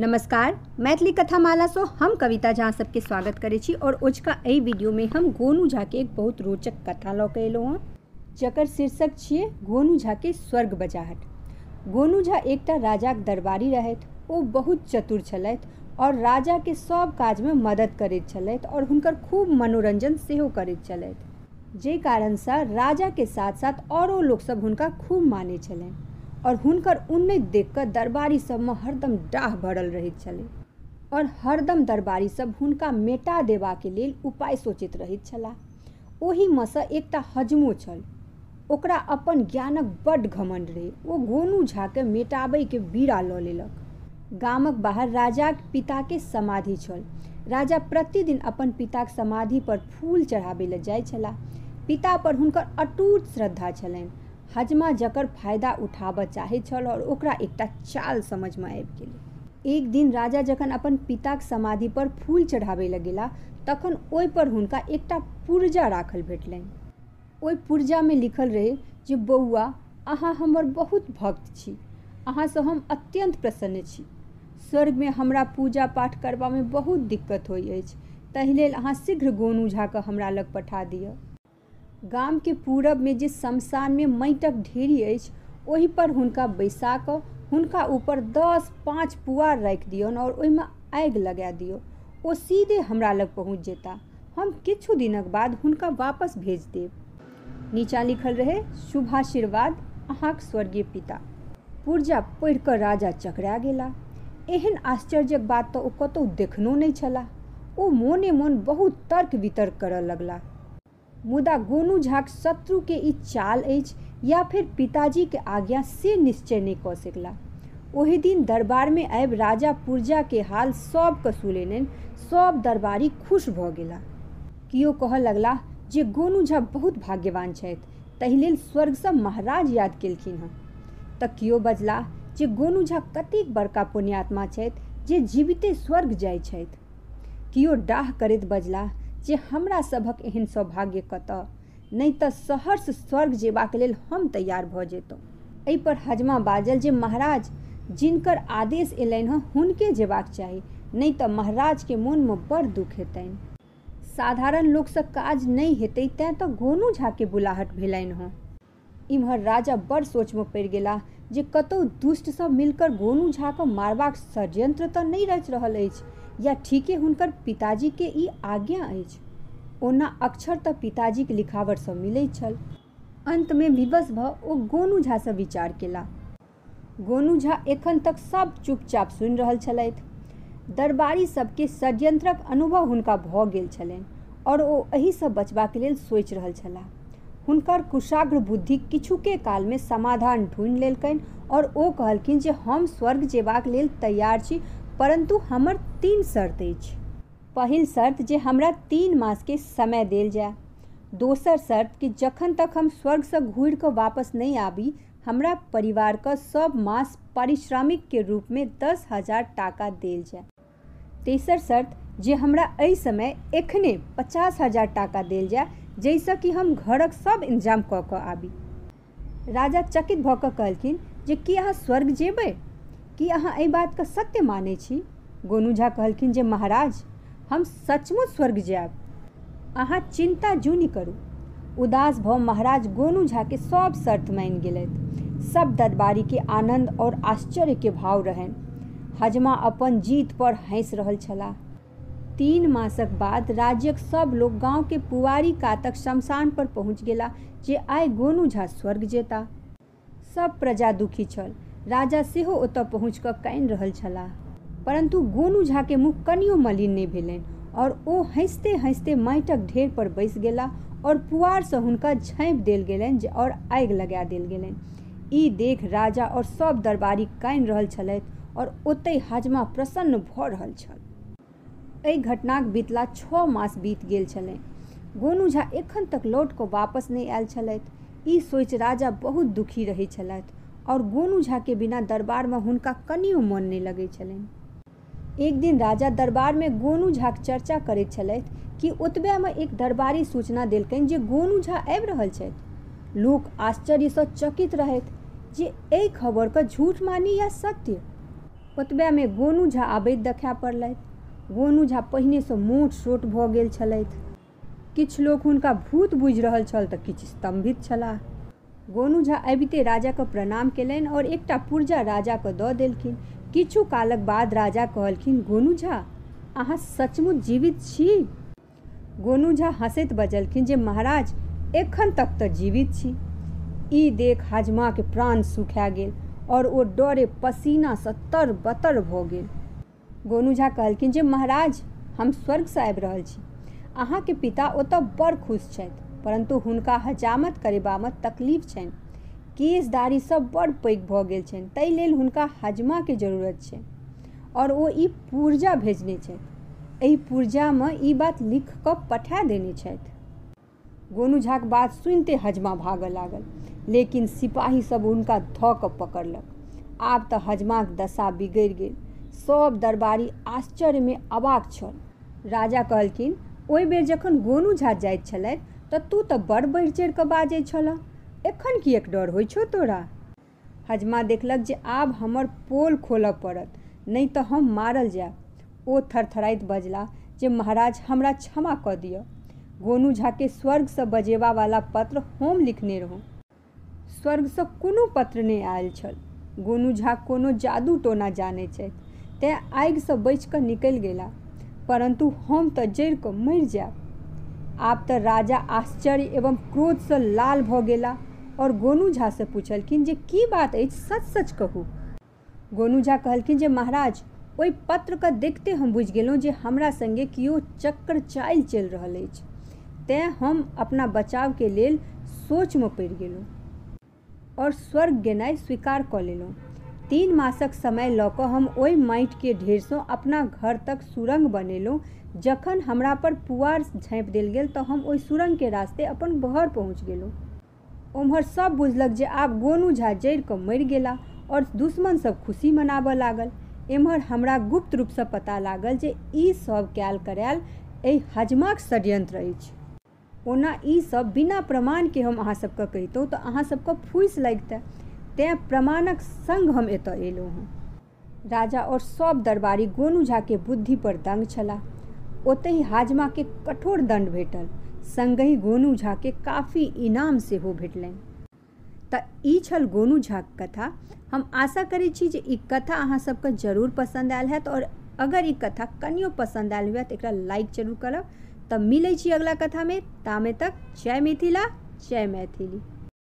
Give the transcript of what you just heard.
नमस्कार, मैथिली माला सो हम कविता झा सबके स्वागत करै छी और ओजका एहि वीडियो में हम गोनू झा के एक बहुत रोचक कथा लऽ कऽ एलहुँ हँ। जकर शीर्षक छियै, गोनू झा के स्वर्ग बजाहट। गोनू झा एकटा राजाक दरबारी रहथि, ओ बहुत चतुर छलथि और राजा के सब काज में मदद करैत और हुनकर खूब मनोरंजन सेहो करैत छलथि। जाहि कारणसँ राजा के साथ साथ औरो लोकसभ हुनका खूब मानै छलनि। और हुनकर उन्नति देख कऽ दरबारी सबमे हरदम डाह भरल छलै। और हरदम दरबारी सब हुनका मेटा देबाक लेल उपाय सोचैत रहैत छलाह। ओहिमे सँ एकटा हजमो छल। ओकरा अपन ज्ञानक बड्ड घमण्ड रहै। ओ गोनू झाके मेटाबैके बीड़ा लऽ लेलक। गामक बाहर राजाक पिताके समाधि छल। राजा प्रतिदिन अपन पिताक समाधि पर फूल चढ़ाबै लए जाइ छलाह। पिता पर हुनकर अटूट श्रद्धा छलनि। हजमा जकर फ़ायदा उठाबऽ चाहैत छल और ओकरा एकटा चाल समझमे आबि गेलै। एक दिन राजा जखन अपन पिताक समाधि पर फूल चढ़ाबै लए गेला तखन ओहि पर हुनका एकटा पुर्जा राखल भेटलनि। ओहि पुर्जामे लिखल रहै जे, बौआ, अहाँ हमर बहुत भक्त छी। अहाँसँ हम अत्यन्त प्रसन्न छी। स्वर्गमे हमरा पूजा पाठ करबामे बहुत दिक्कत होइत अछि। ताहि लेल अहाँ शीघ्र गोनू झाके हमरा लग पठा दिअ। गाम के पूरब में जे शमशान में माटिक ढेरी अछि पर हुनका बैसा कऽ, हुनका ऊपर दस पाँच पुआर राखि दियौन और आगि लगा दियौ। ओ सीधे हमरा लग पहुँच जेता। हम किछु दिनक बाद हुनका वापस भेज देब। नीचाँ लिखल रहे शुभाशीर्वाद अहाँक स्वर्गीय पिता। पुर्जा पढ़ि कऽ राजा चकरा गेला। एहन आश्चर्यक बात तऽ ओ कतहु देखनो नहि छलाह। ओ मोने मोन बहुत तर्क वितर्क करऽ लगला। मुदा गोनू झाक शत्रु के ई चाल अछि, या फिर पिताजी के आज्ञा से निश्चय नहि कऽ सकला। ओहि दिन दरबार में आबि राजा पुर्जा के हाल सबके सुनेलनि सब दरबारी खुश भऽ गेला। किओ कहऽ लगला जे गोनू झा बहुत भाग्यवान छथि, ताहि लेल स्वर्गसँ महाराज याद केलखिन हँ। तऽ बजला जे गोनू झा कतेक बड़का पुण्यात्मा छथि जे जीविते स्वर्ग जाइ छथि। किओ डाह करैत बजला जे हमरा सभक एहन सौभाग्य कतऽ नहि तऽ सहर्ष स्वर्ग जेबाक लेल हम तैयार भऽ जेतहुँ। एहि पर हजमा बाजल जे महाराज, जिनकर आदेश एलनि हँ हुनके जेबाक चाही, नहि तऽ महाराजके मोनमे बड़ दुख हेतनि। साधारण लोकसँ काज नहि हेतै तैँ तऽ गोनू झाके बुलाहट भेलनि हँ। इम्हर राजा बड़ सोचमे पड़ि गेला जे दुष्ट सब मिलकर गोनू झा झाके मारबाक षड्यंत्र तऽ नहि रचि रहल अछि, या ठीके हुनकर पिताजीके ई आज्ञा अछि। ओना अक्षर तऽ पिताजीके लिखावटसँ मिलैत छल। अन्तमे विवश भऽ ओ गोनू झासँ विचार केला। गोनू झा एखन तक सब चुपचाप सुनि रहल छलथि। दरबारी सबके षड्यंत्रक अनुभव हुनका भऽ गेल छलनि और ओ एहिसँ बचबाक लेल सोचि रहल छलाह। हुनकर कुशाग्र बुद्धि किछुके कालमे समाधान ढूँढि लेलकनि और ओ कहलखिन जे हम स्वर्ग जेबाक लेल तैयार छी परंतु हमर तीन शर्त अछि। पहिल शर्त जे हमरा तीन मासके समय देल जाय। दोसर शर्त कि जखन तक हम स्वर्गसँ घुरि कऽ वापस नहि आबी, हमरा परिवारके सब मास पारिश्रमिकके रूपमे दस हज़ार टाका देल जाय। तेसर शर्त जे हमरा एहि समय एखने पचास हज़ार टाका देल जाय जाहिसँ कि हम घरक सब इंतज़ाम कऽ आबी। राजा चकित भऽ कऽ कहलखिन जे की अहाँ स्वर्ग जेबै? की अहाँ एहि बातके सत्य मानै छी? गोनू झा कहलखिन जे महाराज, हम सचमुच स्वर्ग जायब। अहाँ चिन्ता जू नहि करू। उदास भऽ महाराज गोनू झा के सब शर्त मानि गेलथि। सब दरबारी के आनंद और आश्चर्य के भाव रहनि। हजमा अपन जीत पर हँसि रहल छलाह। तीन मासक बाद राज्यक सब लोग गाँव के पुवारी कातक शमशान पर पहुँच गेला, जे आइ गोनू झा स्वर्ग जेता। सब प्रजा दुखी छल। राजा सेहो ओतय पहुँच कऽ कानि रहल छलाह। परंतु गोनू झाके मुख कनियो मलिन नहि भेलनि, और ओ हँसते हँसते माटिक ढेर पर बैस गेला, और पुआरसँ हुनका झाँपि देल गेलनि और आगि लगा देल गेलनि। ई देख राजा और सब दरबारी कानि रहल छलथि, और ओतहि हजमा प्रसन्न भऽ रहल छल। एहि घटनाक बीतला छओ मास बीत गेल छलै। गोनू झा एखन तक लौट कऽ वापस नहि आयल छलथि। ई सोचि राजा बहुत दुखी रहैत छलथि और गोनू झाके बिना दरबारमे हुनका कनियो मोन नहि लगैत छलनि। एक दिन राजा दरबारमे गोनू झाक चर्चा करैत छलथि कि ओतबेमे एक दरबारी सूचना देलकनि जे गोनू झा आबि रहल छथि। लोक आश्चर्यसँ चकित रहथि जे एहि झूठ मानी या सत्य? ओतबे में गोनू झा आबैत देखा पड़लथि। गोनू झा पहिनेसँ मोट सोट भऽ गेल छलथि। लोक हुनका भूत बुझि रहल छल तऽ किछु स्तम्भित छलाह। गोनू झा अबिते राजाके प्रणाम केलनि और एकटा पुर्जा राजाके दऽ देलखिन। किछु कालक बाद राजा कहलखिन, गोनू झा, अहाँ सचमुच जीवित छी? गोनू झा हँसैत बजलखिन जे, महाराज, एखन तक तऽ जीवित छी। ई देख हजमाके प्राण सुखा गेल और ओ डरे पसीनासँ तर बतर भऽ गेल। गोनू झा कहलखिन जे, महाराज, हम स्वर्गसँ आबि रहल छी। अहाँके पिता ओतऽ बड़ खुश छथि, परन्तु हुनका हजामत करेबामे तकलीफ़ छनि। केस दाढ़ी सब बड़ पैघ भऽ गेल छनि, ताहि लेल हुनका हजमाके ज़रूरत छै और ओ ई पुर्जा भेजने छथि। एहि पुर्जामे ई बात लिख कऽ पठा देने छथि। गोनू झाक बात सुनिते हजमा भागऽ लागल, लेकिन सिपाही सब हुनका धऽ कऽ पकड़लक। आब तऽ हजमाक दशा बिगड़ि गेल। सब दरबारी आश्चर्यमे अबाक छल। राजा कहलखिन, ओहि बेर जखन गोनू झा जाइत छलथि, तऽ तू तऽ बड़ बढ़ि चढ़ि कऽ बाजै छलह। एखन किएक डर होइ छौ तोरा? हजमा देखलक जे आब हमर पोल खोलऽ पड़त, नहि तऽ हम मारल जायब। ओ थरथराइत बजला जे, महाराज, हमरा क्षमा कऽ दिअ। गोनू झाके स्वर्गसँ बजेबावला पत्र हम लिखने रहौँ। स्वर्गसँ कोनो पत्र नहि आयल छल। गोनू झा कोनो जादू टोना जानै छथि। तेँ आगिसँ बचि कऽ निकलि गेला परन्तु हम तऽ जरि कऽ मरि जायब आब तऽ राजा आश्चर्य एवं क्रोधसँ लाल भऽ गेला और गोनू झासँ पूछलखिन जे की बात अछि सच सच कहू गोनू झा कहलखिन जे महाराज ओहि पत्रके देखते हम बुझि गेलहुँ जे हमरा सङ्गे केओ चक्कर चालि चलि रहल अछि तेँ हम अपना बचावके लेल सोचमे पड़ि गेलहुँ और स्वर्ग गेनाइ स्वीकार कऽ लेलहुँ तीन मासक समय लऽ कऽ हम ओहि माटिके ढेरसँ अपना घर तक सुरंग बनेलहुँ। जखन हमरा पर पुआर झाँपि देल गेल तऽ हम ओहि सुरंगके रास्ते अपन घर पहुँच गेलहुँ। ओम्हर सब बुझलक जे आब गोनू झा जरि कऽ मरि गेला और दुश्मन सब खुशी मनाबऽ लागल। एम्हर हमरा गुप्त रूपसँ पता लागल जे ई सब कयल करायल एहि हजमाक षड्यंत्र अछि। ओना ई सब बिना प्रमाणके हम अहाँ सबके कहितहुँ तऽ अहाँ सबके फूसि लगितै तेँ प्रमाणक संग हम एतऽ एलहुँ हँ। राजा और सब दरबारी गोनू झाके बुद्धि पर दंग छलाह ओतहि हाजमाके कठोर दंड भेटल। संगहि गोनू झाके काफ़ी इनाम सेहो भेटलनि। तऽ ई छल गोनू झाक कथा। हम आशा करैत छी जे ई कथा अहाँ सबके ज़रूर पसन्द आयल हैत और अगर ई कथा कनियो पसन्द आयल हुए तऽ एकरा लाइक ज़रूर करब। तऽ मिलै छी अगला कथामे। तामे तक जय मिथिला, जय मैथिली।